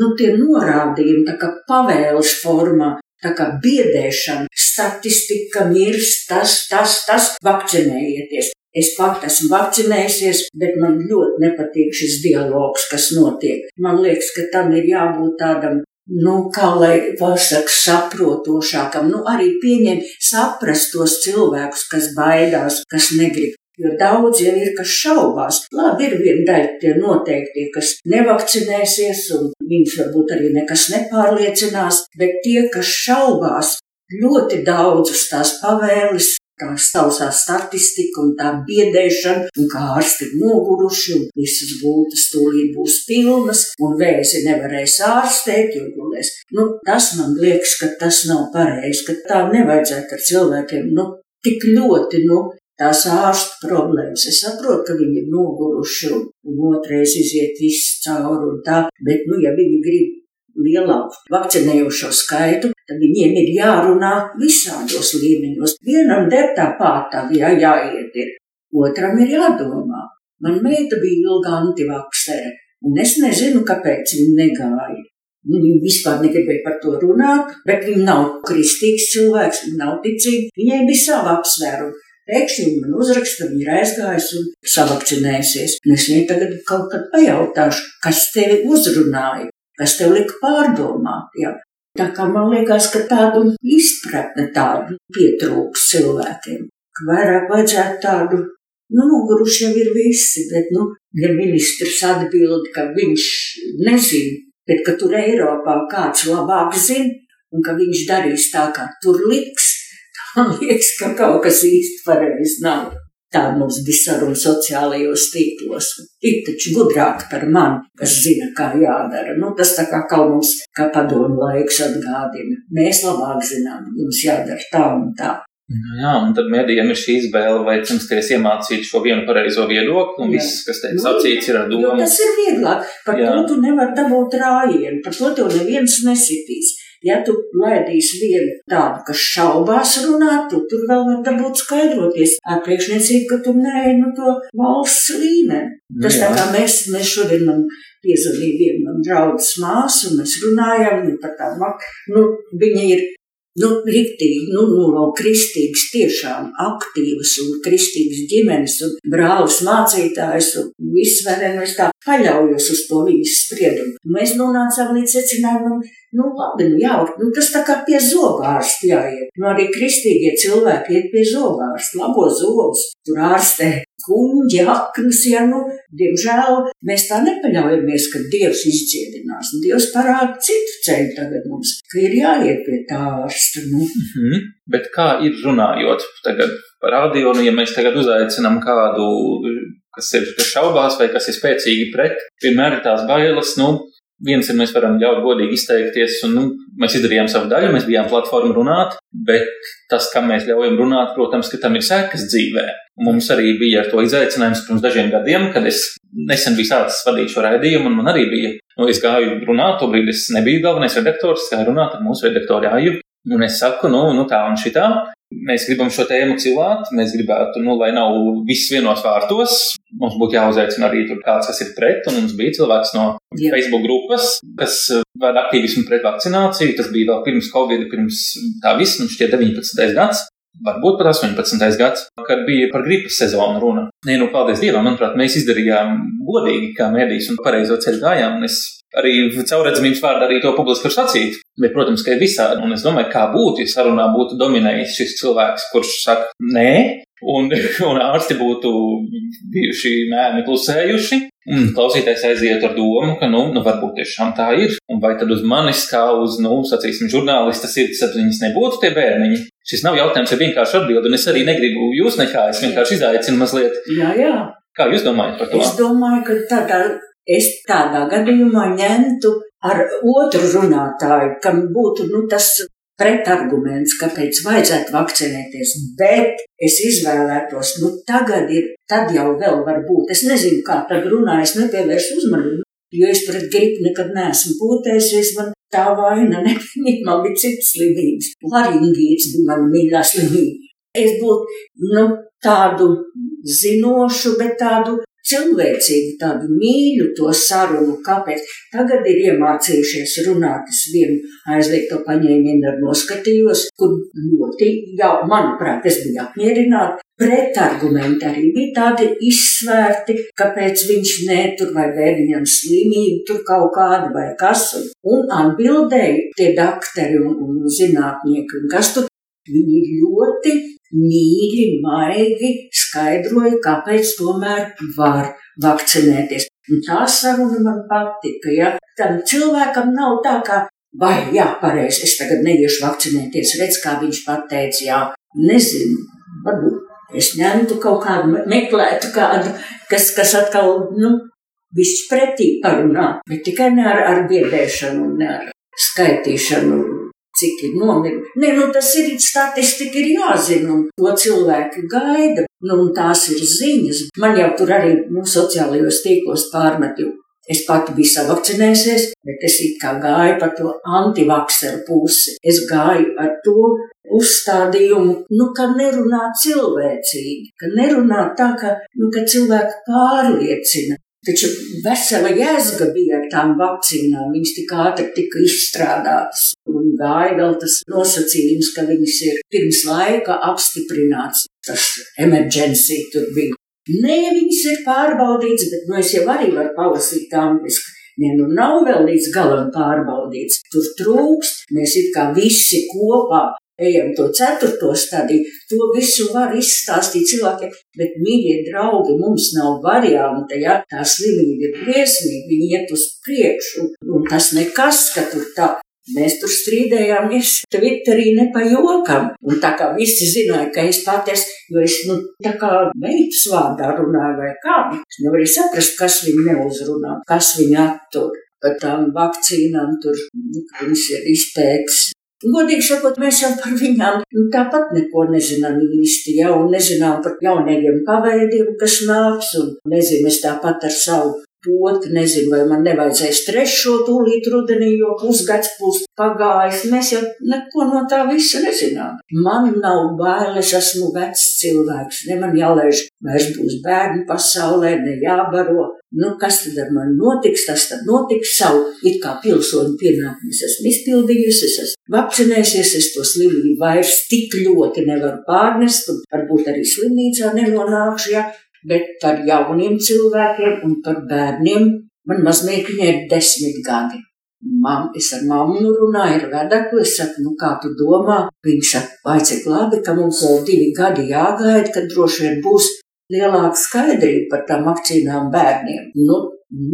nu, tie norādījumi, tā kā pavēles formā, tā kā biedēšana, statistika, mirs, tas, tas, tas, vakcinējieties. Es pat esmu vakcinējusies, bet man ļoti nepatīk šis dialogs, kas notiek. Man liekas, ka tam ir jābūt tādam nu, kā lai pasakā, saprotošākam, nu, arī pieņem, saprast tos cilvēkus, kas baidās, kas negrib. Jo daudz jau ir, kas šaubās. Labi, ir viena daļa tie noteikti, kas nevakcinēsies, un viņus varbūt arī nekas nepārliecinās, bet tie, kas šaubās, ļoti daudzus tās pavēles tā sausā statistika un tā biedēšana, un kā ārsti ir noguruši, un visas gultas tūlīt būs pilnas, un vēzi nevarēs ārstēt, jo gulēs. Nu, tas man liekas, ka tas nav pareizi, ka tā nevajadzētu ar cilvēkiem, nu, tik ļoti, nu, tās ārstu problēmas. Es saprotu, ka viņi ir noguruši un, un otrais iziet viss cauri un tā, bet, nu, ja viņi grib lielāku vakcinējošo skaitu, tad viņiem ir jārunā visādos līmeņos. Vienam der tāpat, jā, jāiet ir, otram ir jādomā. Man meita bija ilga antivaksere, un es nezinu, kāpēc viņa negāja. Viņa vispār negribēja par to runāt, bet viņa nav kristīgs cilvēks, viņa nav ticīga. Viņai bija sava apsvēruma. Pēkšņi viņa man uzraksta, viņa ir aizgājusi un savakcinējusies. Un es viņai tagad kaut kad pajautāšu, kas tevi uzrunāja, kas tev lika pārdomāt. Jā. Tā kā man liekas, ka tādu izpratni tādu pietrūks cilvēkiem. Vairāk vajadzētu tādu, nu, noguruši jau ir visi, bet, nu, ja ministrs atbild, ka viņš nezina, bet ka tur Eiropā kāds labāk zina, un ka viņš darīs tā, kā tur liks, man liekas, ka kaut kas īsti pareizi nav. Tā mums bija saruna sociālajos tīklos. Ir taču gudrāk par mani, kas zina, kā jādara. Nu, tas tā kā kaut mums, kā padomu laiks atgādina. Mēs labāk zinām, jums jādara tā un tā. Nu Jā, un tad mēdījiem ir šī izvēle, vai censties iemācīt šo vienu pareizo viedokli, un Jā. viss, kas tiek sacīts, ir ar Jo domu. tas ir vieglāk. Par Jā. to tu nevari dabūt rājienu, par to tev neviens nesitīs. Ja tu laidīsi vienu tādu, kas šaubās runāt, tu tur vēl var dabūt skaidroties. Ar priekšniecību, ka tu neej no to valsts līmeni. Tas tā kā mēs, mēs šodien man piezvanīja viena man draudzes māsa, un mēs runājām nu, par tā, mak- nu, viņa ir nu, riktīgi, nu, nu, no kristīgas, tiešām aktīvas un kristīgas ģimenes un brālis mācītājs un viss vēl es tā paļaujos uz to viņas spriedumu. Mēs nonācām līdz secinājumam, nu, labi, nu, jā, nu, tas tā kā pie zobārsta jāiet. Nu, arī kristīgie cilvēki iet pie zobārsta, labo zobus, tur ārstē kuņģi, aknas, ja nu, diemžēl mēs tā nepaļaujamies, ka Dievs izdziedinās. Un Dievs parāda citu ceļu tagad mums, ka ir jāiet pie tā ārsta. Nu. Mm -hmm. Bet kā ir runājot tagad par radio, nu, ja mēs tagad uzaicinām kādu, kas ir kas šaubās vai kas ir spēcīgi pret, vienmēr ir tās bailes, nu, viens ir, mēs varam ļaut godīgi izteikties, un nu, mēs izdarījām savu daļu, mēs bijām platforma runāt, bet tas, kam mēs ļaujam runāt, protams, ka tam ir sekas dzīvē. Mums arī bija ar to izaicinājums pirms dažiem gadiem, kad es nesen biju sācis vadīt šo raidījumu, un man arī bija, nu, es gāju runāt, tobrīd es nebiju galvenais redaktors, gāju runāt ar mūsu redaktoru Jāju, un es saku, nu, nu tā un šitā, Mēs gribam šo tēmu cilāt, mēs gribētu, nu, lai nav viss vienos vārtos. Mums būtu jāuzaicina arī kāds, kas ir pret, un mums bija cilvēks no Jā. Facebook grupas, kas vada aktīvismu pret vakcināciju. Tas bija vēl pirms Covid, pirms tā viss, nu, šķiet 19. gads. Varbūt pat 18. gads, kad bija par gripas sezonu runa. Nē, nu, paldies Dievam, manuprāt, mēs izdarījām godīgi, kā mēdīs un pareizo ceļu gājām. Es arī caurredzamības vārdā arī to publiski var sacīt. Bet, protams, ka ir visādi, un es domāju, kā būtu, ja sarunā būtu dominējis šis cilvēks, kurš saka nē, un, un ārsti būtu bijuši mēmi klusējuši. Un klausītājs aiziet ar domu, ka, nu, nu varbūt tiešām tā ir. Un vai tad uz manis, kā uz, nu, sacīsim, žurnālista sirdsapziņas nebūtu tie bērniņi? Šis nav jautājums ar vienkāršu atbildi, un es arī negribu jūs nekā, es vienkārši izaicinu mazliet. Jā, jā. Kā jūs domājat par to? Es domāju, ka tādā es tādā gadījumā ņemtu ar otru runātāju, kam būtu nu, tas pretarguments, kāpēc vajadzētu vakcinēties, bet es izvēlētos, nu tagad ir, tad jau vēl var būt. Es nezinu, kā tad runā, es nepievēršu uzmanību, jo es pret gripu nekad neesmu pūtējusies, man tā vaina nebija, man bija citas slimības. Laringīts bija mana mīļā slimība. Es būtu, nu, tādu zinošu, bet tādu cilvēcīgu, tādu mīļu to sarunu, kāpēc tagad ir iemācījušies runāt. Es vienu aizliegto paņēmienu ar noskatījos, kur ļoti, jau, manuprāt, es biju apmierināta. Pretargumenti arī bija tādi izsvērti, kāpēc viņš netur vai vēl viņam slimību, tur kaut kāda vai kas. Un atbildēja tie dakteri un, un zinātnieki, un kas tur Viņi ļoti mīļi, maigi skaidroja, kāpēc tomēr var vakcinēties. Un tā saruna man patika. Ja? Tam cilvēkam nav tā, ka, vai jā, pareizi, es tagad neiešu vakcinēties, redz, kā viņš pateica, jā, nezinu, varbūt es ņemtu kaut kādu, meklētu kādu, kas, kas atkal, nu, viss pretī parunā, bet tikai ne ar, ar biedēšanu, ne ar skaitīšanu cik ir nomiruši. Nē, nu tas ir statistika, ir jāzina, un to cilvēki gaida. Nu, tās ir ziņas. Man jau tur arī nu, sociālajos tīklos pārmetu. Es pati biju savakcinējusies, bet es it kā gāju pa to antivakseru pusi. Es gāju ar to uzstādījumu, nu, ka nerunā cilvēcīgi, ka nerunā tā, ka, nu, ka cilvēku pārliecina. Taču vesela jēzga bija ar tām vakcīnām. Viņas tik ātri tika izstrādātas. Un gāja vēl tas nosacījums, ka viņas ir pirms laika apstiprināts. Tas emergency tur bija. Nē, viņas ir pārbaudītas, bet nu, es jau arī varu palasīt angliski. Nē, nu nav vēl līdz galam pārbaudīts. Tur trūkst. Mēs it kā visi kopā ejam to ceturto stadiju, to visu var izstāstīt cilvēkiem, bet, mīļie draugi, mums nav varianta, ja tā slimība ir briesmīga, viņi iet uz priekšu, un tas nekas, ka tur tā. Mēs tur strīdējāmies, Twitterī nepajokam, un tā kā visi zināja, ka es paties, jo es, nu, tā kā meitas vārdā runāju vai kā, es nevarēju saprast, kas viņu neuzrunā, kas viņu attur par tām vakcīnām, tur nu, viņas ir izpētes Godīgi sakot, mēs jau par viņām nu, tāpat neko nezinām īsti, jau nezinām par jaunajiem paveidiem, kas nāks, un nezinu, es tāpat ar savu poti, nezinu, vai man nevajadzēs trešo tūlīt rudenī, jo pusgads būs pagājis. Mēs jau neko no tā visa nezinām. Man nav bail, es esmu vecs cilvēks, ne man jālaiž vairs būs bērni pasaulē, ne jābaro. Nu, kas tad ar mani notiks? Tas tad notiks savu it kā pilsoņu pienākumus. Esmu izpildījusi, es esmu vakcinējusies, es to slimību vairs tik ļoti nevaru pārnest, un varbūt arī slimnīcā nenonākšu. Ja? Bet par jauniem cilvēkiem un par bērniem man mazmeitiņai ir desmit gadi. Mam, es ar mammu runāju, ar vedekli, es saku, nu kā tu domā? Viņš saka, vai cik labi, ka mums vēl divi gadi jāgaida, kad droši vien būs lielāka skaidrība par tām vakcīnām bērniem. Nu,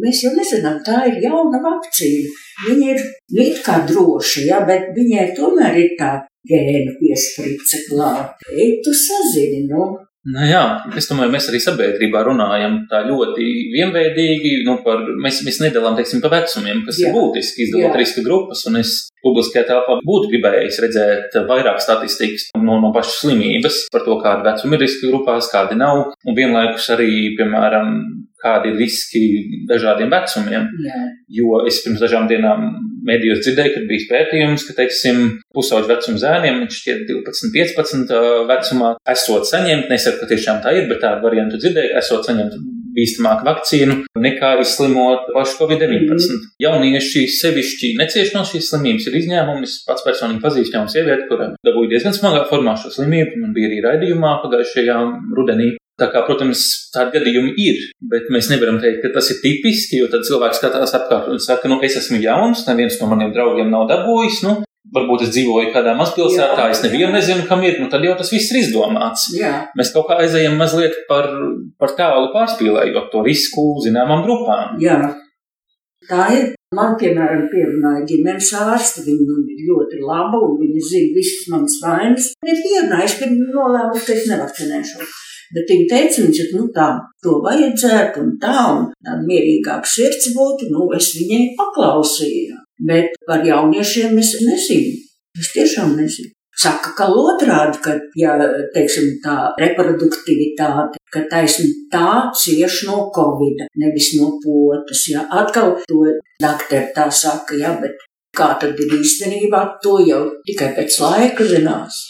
mēs jau nezinām, tā ir jauna vakcīna. Viņa ir it kā droša, ja, bet viņai tomēr ir tā gēna piesprice klāt. Ej, tu sazini, nu, Nu, jā, es domāju, mēs arī sabiedrībā runājam tā ļoti vienveidīgi. Nu, par, mēs, mēs nedalām teiksim, pa vecumiem, kas jā. ir būtiski izdalot riska grupas. Un es publiskajā telpā būtu gribējis redzēt vairāk statistikas no, no pašas slimības par to, kāda vecuma ir riska grupās, kādi nav. Un vienlaikus arī, piemēram, kādi ir riski dažādiem vecumiem. Jā. Jo es pirms dažām dienām medijos dzirdēju, ka bija pētījums, ka, teiksim, pusauģu vecuma zēniem, viņš šķiet 12, 15 vecumā, esot saņemt, nesaku, ka tiešām tā ir, bet tādu variantu dzirdēju, esot saņemt bīstamāku vakcīnu nekā izslimot pašu Covid-19. Mm. Jaunieši sevišķi necieš no šīs slimības, ir izņēmumi. Es pats personīgi pazīstu jaunu sievieti, kura dabūja diezgan smagā formā šo slimību. Man bija arī raidījumā pagājušajā rudenī Tā kā, protams, tādi gadījumi ir, bet mēs nevaram teikt, ka tas ir tipiski, jo tad cilvēks skatās apkārt un saka, nu, es esmu jauns, neviens no maniem draugiem nav dabūjis, nu, varbūt es dzīvoju kādā mazpilsētā, es nevienu nezinu, kam ir, nu, tad jau tas viss ir izdomāts. Jā. Mēs kaut kā aizējam mazliet par, par tālu pārspīlējot to risku zināmām grupām. Jā. Tā ir. Man, piemēram, pierunāja ģimenes ārsti, viņa ir ļoti laba un viņa zina visas manas vainas. Ir ierunājusi, ka nolēmusi, ka es nevakcinēšos. Bet viņa teica, viņš ir, nu tā, to vajadzētu un tā, un tāda mierīgāka sirds būtu, nu, es viņai paklausīju. Bet par jauniešiem es nezinu. Es tiešām nezinu. Saka, ka otrādi, ka, ja, teiksim, tā reproduktivitāte, ka taisni tā cieš no covid, nevis no potas, ja. Atkal to dakteri tā saka, ja, bet kā tad ir īstenībā, to jau tikai pēc laika zinās.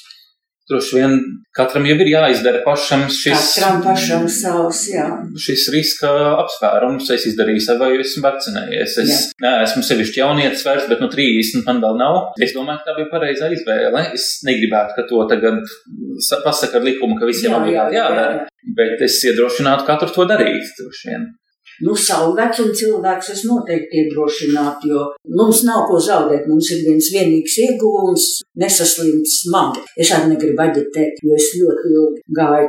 Droši vien katram jau ir jāizdara pašam šis, katram pašam savs, jā. šis riska apsvērums. Es izdarīju savu, vai esmu vakcinējies. Es jā. neesmu sevišķi jaunietis vairs, bet no 30 man vēl nav. Es domāju, ka tā bija pareizā izvēle. Es negribētu, ka to tagad pasaka ar likumu, ka visiem obligāti jādara. Bet es iedrošinātu katru to darīt. Droši vien. Nu, savu vecumu cilvēks es noteikti iedrošinātu, jo mums nav ko zaudēt. Mums ir viens vienīgs ieguvums - nesaslimt smagi. Es arī negribu aģitēt, jo es ļoti ilgi gāju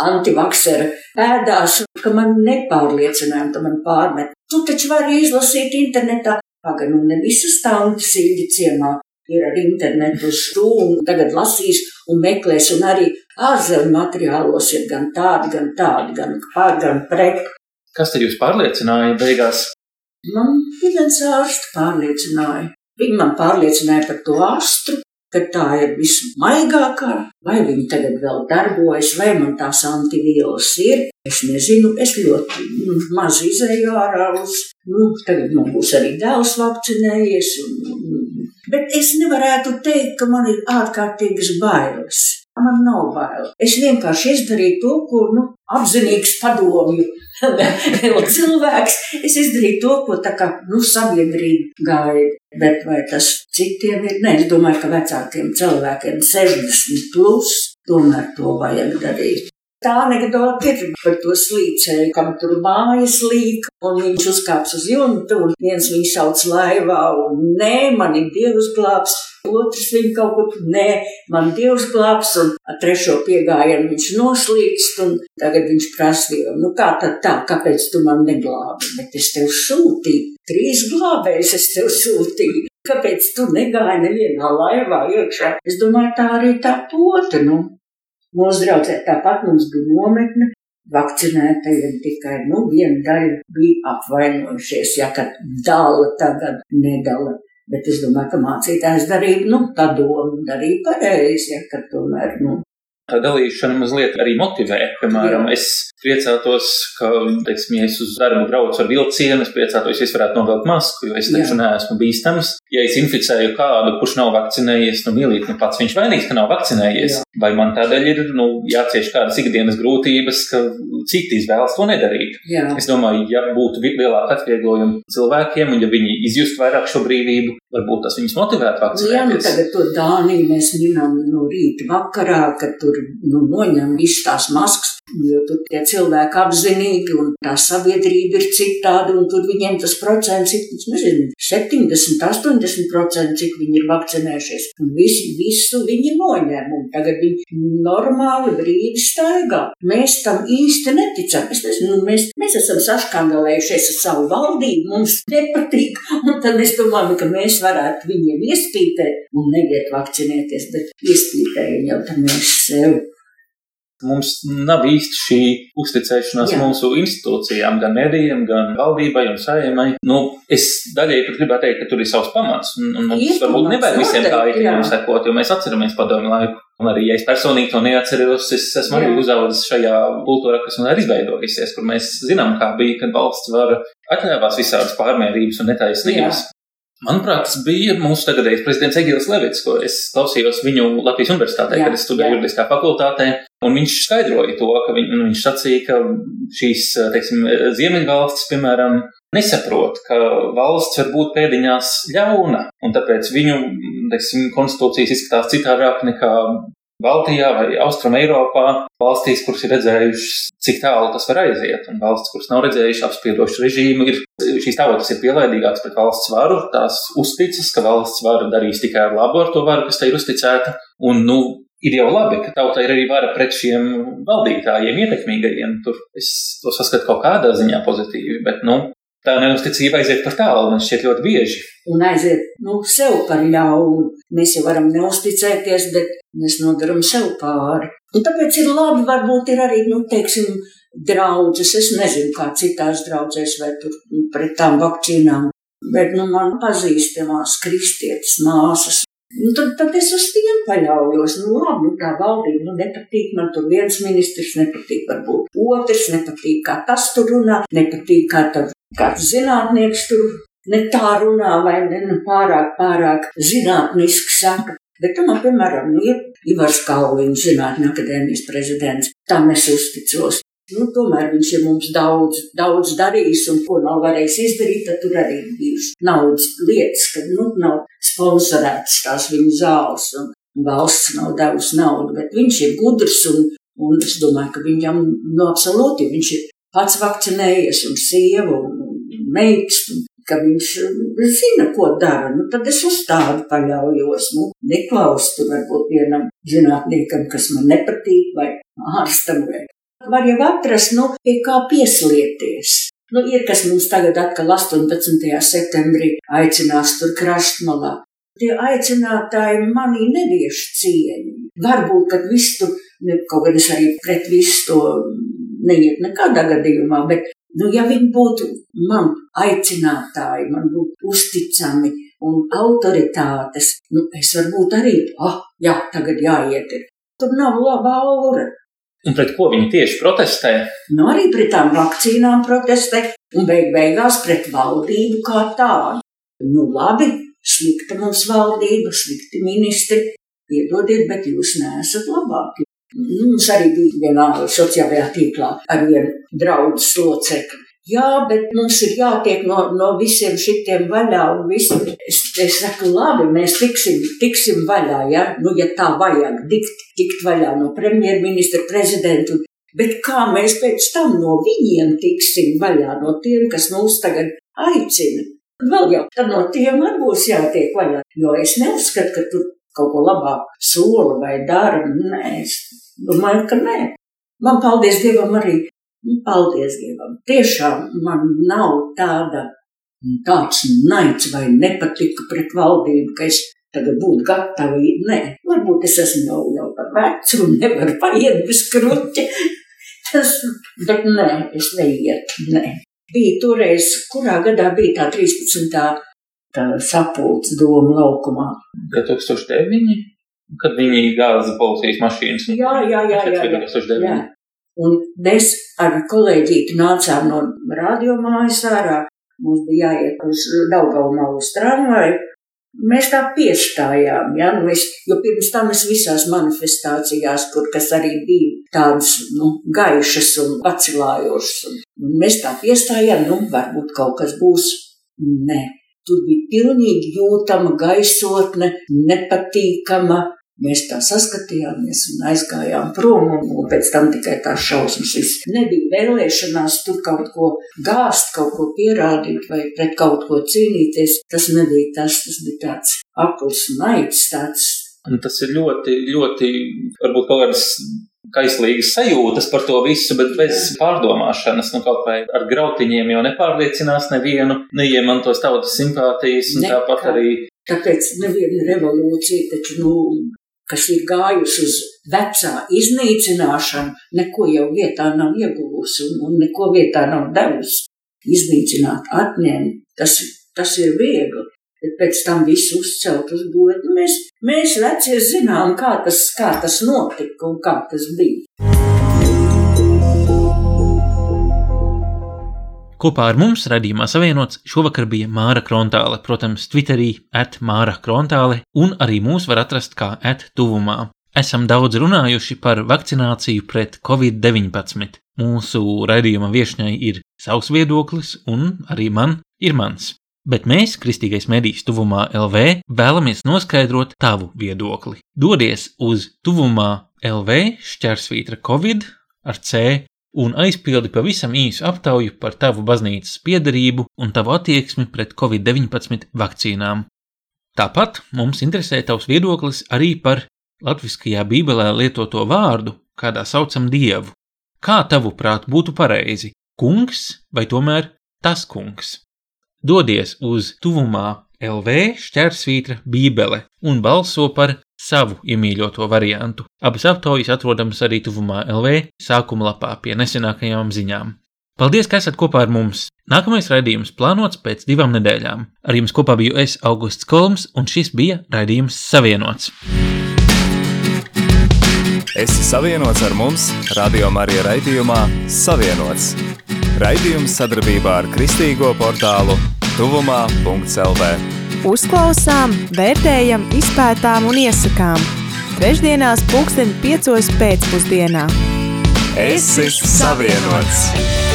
antivaksera pēdās, ka man nepārliecināja, ka man pārmet. Tu taču vari izlasīt internetā. Pagaidām, nu ne visas tantes ilgi ciemā ir ar internetu stūmu, tagad lasīs un meklēs, un arī ārzemju materiālos ir gan tādi, gan tādi, gan pār, gan pret. Kas tad jūs pārliecināja beigās? Man viens ārsts pārliecināja. Viņi man pārliecināja par to astru, ka tā ir vismaigākā, vai viņi tagad vēl darbojas, vai man tās antivielas ir. Es nezinu, es ļoti nu, maz izēju ārā uz, nu, tagad man būs arī dēls vakcinējies, un, un, bet es nevarētu teikt, ka man ir ārkārtīgas bailes. Man nav bail. Es vienkārši izdarīju to, ko nu, apzinīgs padomju cilvēks. Es izdarīju to, ko tā kā nu, sabiedrība gaida. Bet vai tas citiem ir? Nē, es domāju, ka vecākiem cilvēkiem 60 plus tomēr to vajag darīt. Tā anekdote ir par to slīcēju, kam tur mājas līk, un viņš uzkāps uz jumtu, un viens viņu sauc laivā, un nē, man ir dievs glābs, otrs viņu kaut kur, nē, man dievs glābs, un trešo piegājienu viņš noslīkst, un tagad viņš prasīja, nu kā tad tā, kāpēc tu man neglābi, bet es tev sūtīju, trīs glābējus es tev sūtīju. Kāpēc tu negāji nevienā laivā iekšā? Es domāju, tā arī tā pota, nu, Draudzē tāpat mums bija nometne, vakcinētajiem tikai nu, viena daļa bija apvainojušies, ja kad dala tagad nedala. Bet es domāju, ka mācītājs darīja, nu, padomu darīja pareizi, ja kad tomēr, nu. Tā dalīšana mazliet arī motivē. Piemēram, Jā. es priecātos, ka, teiksim, ja es uz darbu braucu ar vilcienu, es priecātos, ja es varētu novilkt masku, jo es taču neesmu bīstams. Ja es inficēju kādu, kurš nav vakcinējies, nu, mīlīt, nu, pats viņš vainīgs, ka nav vakcinējies. Jā. Vai man tādēļ ir, nu, jācieš kādas ikdienas grūtības, ka citi izvēlas to nedarīt? Jā, Es domāju, ja būtu lielāka atvieglojuma cilvēkiem, un ja viņi izjustu vairāk šo brīvību, varbūt tas viņus motivētu Nu, jā, nu vakcinēties. tagad to Dāniju mēs minam no rīta vakarā, kad tur nu, noņem visas tās maskas, jo tur tie cilvēki apzinīgi un tā sabiedrība ir citāda, un tur viņiem tas procents ir, es nezinu, 70, 80 procenti, cik viņi ir vakcinējušies. Un visi, visu viņi noņem, un tagad viņi normāli brīvi staigā. Mēs tam īsti neticam. Es nezinu, nu, mēs, mēs esam saškandalējušies ar savu valdību, mums nepatīk, un tad mēs domājam, ka mēs varētu viņiem iespītēt un neiet vakcinēties, bet iespītējam jau tam mēs sev. Mums nav īsti šī uzticēšanās Jā. Mūsu institūcijām, gan medijiem, gan valdībai un saimai. Nu, es daļai pat gribētu teikt, ka tur ir savs pamats. Un, un mums Ir varbūt nevajag visiem tā itimiem sekot, jo mēs atceramies padomju laiku. Un arī, ja es personīgi to neatceros, es esmu arī uzaugusi šajā kultūrā, kas man ir izveidojusies, kur mēs zinām, kā bija, kad valsts vara atļāvās visādas pārmērības un netaisnības. Manuprāt, tas bija mūsu tagadējais prezidents Egils Levits, ko es klausījos viņu Latvijas universitātē, Jā, kad es studēju juridiskā fakultātē. Un viņš skaidroja to, ka viņ, nu, viņš sacīja, ka šīs, teiksim, ziemeļvalstis, piemēram, nesaprot, ka valsts var būt pēdiņās ļauna, un tāpēc viņu, teiksim, konstitūcijas izskatās citādāk nekā Baltijā vai Austrum Eiropā, valstīs, kuras ir redzējušas, cik tālu tas var aiziet, un valsts, kuras nav redzējušas apspiedošu režīmu, ir šīs tautas ir pielaidīgākas pret valsts varu, tās uzticas, ka valsts vara darīs tikai ar labu ar to varu, kas tai ir uzticēta, un, nu, ir jau labi, ka tautai ir arī vara pret šiem valdītājiem, ietekmīgajiem. Tur es to saskatu kaut kādā ziņā pozitīvi, bet, nu, tā neusticība aiziet par tālu, man šķiet ļoti bieži. Un aiziet nu, sev par ļaunu. Mēs jau varam neusticēties, bet mēs nodaram sev pāri. Un tāpēc ir labi, varbūt ir arī, nu, teiksim, draudzes. Es nezinu, kā citās draudzēs vai tur nu, pret tām vakcīnām. Bet, nu, man pazīstamās kristietas māsas. Nu, tad, tad es uz tiem paļaujos. Nu, labi, nu, tā valdība, nu, nepatīk man tur viens ministrs, nepatīk varbūt otrs, nepatīk, kā tas tur runā, nepatīk, kā tad kāds zinātnieks tur ne tā runā, vai ne nu, pārāk, pārāk zinātniski saka. Bet tam, piemēram, nu, ir Ivars Kauliņš, zinātņu akadēmijas prezidents. Tam es uzticos. Nu, tomēr viņš ir mums daudz, daudz darījis, un ko nav varējis izdarīt, tad tur arī ir bijušas naudas lietas, ka nu, nav sponsorētas tās viņa zāles, un valsts nav devusi naudu, bet viņš ir gudrs, un, un es domāju, ka viņam, nu, absolūti, viņš ir pats vakcinējies, un sieva, un, meitas, un ka viņš zina, ko dara, nu, tad es uz tādu paļaujos. Nu, neklaustu varbūt vienam zinātniekam, kas man nepatīk, vai ārstam. Vai. Var jau atrast, nu, pie kā pieslieties. Nu, ir kas mums tagad atkal 18. septembrī aicinās tur krastmalā. Tie aicinātāji manī nevieš cieņu. Varbūt, kad viss tur, ne, kaut gan es arī pret visu to neiet nekādā gadījumā, bet Nu, ja viņi būtu man aicinātāji, man būtu uzticami un autoritātes, nu, es varbūt arī, ah, jā, tagad jāiet. ir. Tur nav laba aura. Un pret ko viņi tieši protestē? Nu, arī pret tām vakcīnām protestē un beig beigās pret valdību kā tādu. Nu, labi, slikta mums valdība, slikti ministri, piedodiet, bet jūs neesat labāki. Nu, Mums arī bija vienā sociālajā tīklā ar vienu draugu locekli. Jā, bet mums ir jātiek no, no visiem šitiem vaļā. Visu. Es, es saku, labi, mēs tiksim, tiksim vaļā, ja? Nu, ja tā vajag, tikt, tikt vaļā no premjerministra, prezidenta. Bet kā mēs pēc tam no viņiem tiksim vaļā, no tiem, kas mūs tagad aicina? Vēl jau tad no tiem arī būs jātiek vaļā. Jo es neuzskatu, ka tur kaut ko labāk sola vai dara. Nē, es domāju, ka nē. Man paldies Dievam arī. Nu, Paldies Dievam. Tiešām man nav tāda, tāds naids vai nepatika pret valdību, ka es tagad būtu gatava. Nē, varbūt es esmu jau, jau par vecu un nevaru paiet bez kruķa. Tas, bet nē, es neietu. Nē. Bija toreiz, kurā gadā bija tā 13. tā sapulces doma laukumā. 2009. Kad viņi gāza policijas mašīnas. Jā, jā, jā, jā, jā. 2009. jā. Un mēs ar kolēģīti nācām no radiomājas ārā. Mums bija jāiet uz Daugavmalu tramvaju. Mēs tā piestājām, ja, nu mēs, jo pirms tam es visās manifestācijās, kur kas arī bija tādas, nu, gaišas un pacilājošas, un mēs tā piestājām, nu, varbūt kaut kas būs. Nē, tur bija pilnīgi jūtama gaisotne, nepatīkama, Mēs tā saskatījāmies un aizgājām prom, un, un pēc tam tikai tās šausmas. Viss nebija vēlēšanās tur kaut ko gāzt, kaut ko pierādīt vai pret kaut ko cīnīties. Tas nebija tas, tas bija tāds akls naids, tāds. Un tas ir ļoti, ļoti, varbūt kaut kādas kaislīgas sajūtas par to visu, bet bez pārdomāšanas, nu kaut vai ar grautiņiem jau nepārliecinās nevienu, neiemantos tautas simpātijas, un Ne, tāpat arī Tāpēc neviena revolūcija taču, nu, kas ir gājusi uz vecā iznīcināšanu, neko jau vietā nav ieguvusi un, un neko vietā nav devusi. Iznīcināt, atņemt, tas, tas ir viegli. Bet pēc tam visu uzcelt uz godu. Mēs, mēs vecie zinām, kā tas, kā tas notika un kā tas bija. Kopā ar mums radījumā savienots šovakar bija Māra Krontāle, protams, Twitterī at Māra Krontāle, un arī mūs var atrast kā at tuvumā. Esam daudz runājuši par vakcināciju pret covid-19. Mūsu raidījuma viesņai ir savs viedoklis, un arī man ir mans. Bet mēs, Kristīgais medijs tuvumā LV, vēlamies noskaidrot tavu viedokli. Dodies uz tuvumā LV šķērsvītra Covid ar C un aizpildi pavisam īsu aptauju par tavu baznīcas piedarību un tavu attieksmi pret Covid-19 vakcīnām. Tāpat mums interesē tavs viedoklis arī par latviskajā bībelē lietoto vārdu, kādā saucam dievu. Kā tavuprāt būtu pareizi - kungs vai tomēr tas kungs? Dodies uz tuvumā LV šķērsvītra bībele un balso par savu iemīļoto variantu. Abas aptaujas atrodamas arī tuvumā LV sākuma lapā pie nesenākajām ziņām. Paldies, ka esat kopā ar mums! Nākamais raidījums plānots pēc divām nedēļām. Ar jums kopā biju es, Augusts Kolms, un šis bija raidījums Savienots. Esi savienots ar mums, Radio Marija raidījumā Savienots. Raidījums sadarbībā ar Kristīgo portālu Tuvumā.CLV. Uzklausām, vērtējam, izpētām un iesakām. Trešdienās, pulksten 5. pēcpusdienā. Esi savienots!